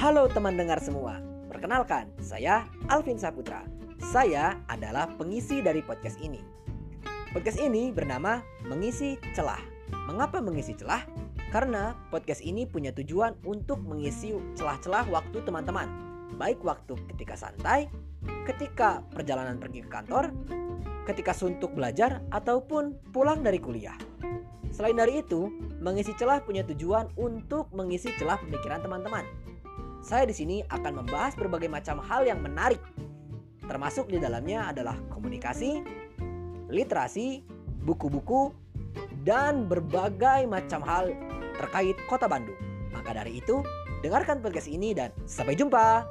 Halo teman dengar semua, perkenalkan saya Alvin Saputra. Saya adalah pengisi dari podcast ini. Podcast ini bernama Mengisi Celah. Mengapa mengisi celah? Karena podcast ini punya tujuan untuk mengisi celah-celah waktu teman-teman, baik waktu ketika santai, ketika perjalanan pergi ke kantor, ketika suntuk belajar, ataupun pulang dari kuliah. Selain dari itu, mengisi celah punya tujuan untuk mengisi celah pemikiran teman-teman. Saya di sini akan membahas berbagai macam hal yang menarik, termasuk di dalamnya adalah komunikasi, literasi, buku-buku, dan berbagai macam hal terkait kota Bandung. Maka dari itu, dengarkan podcast ini dan sampai jumpa.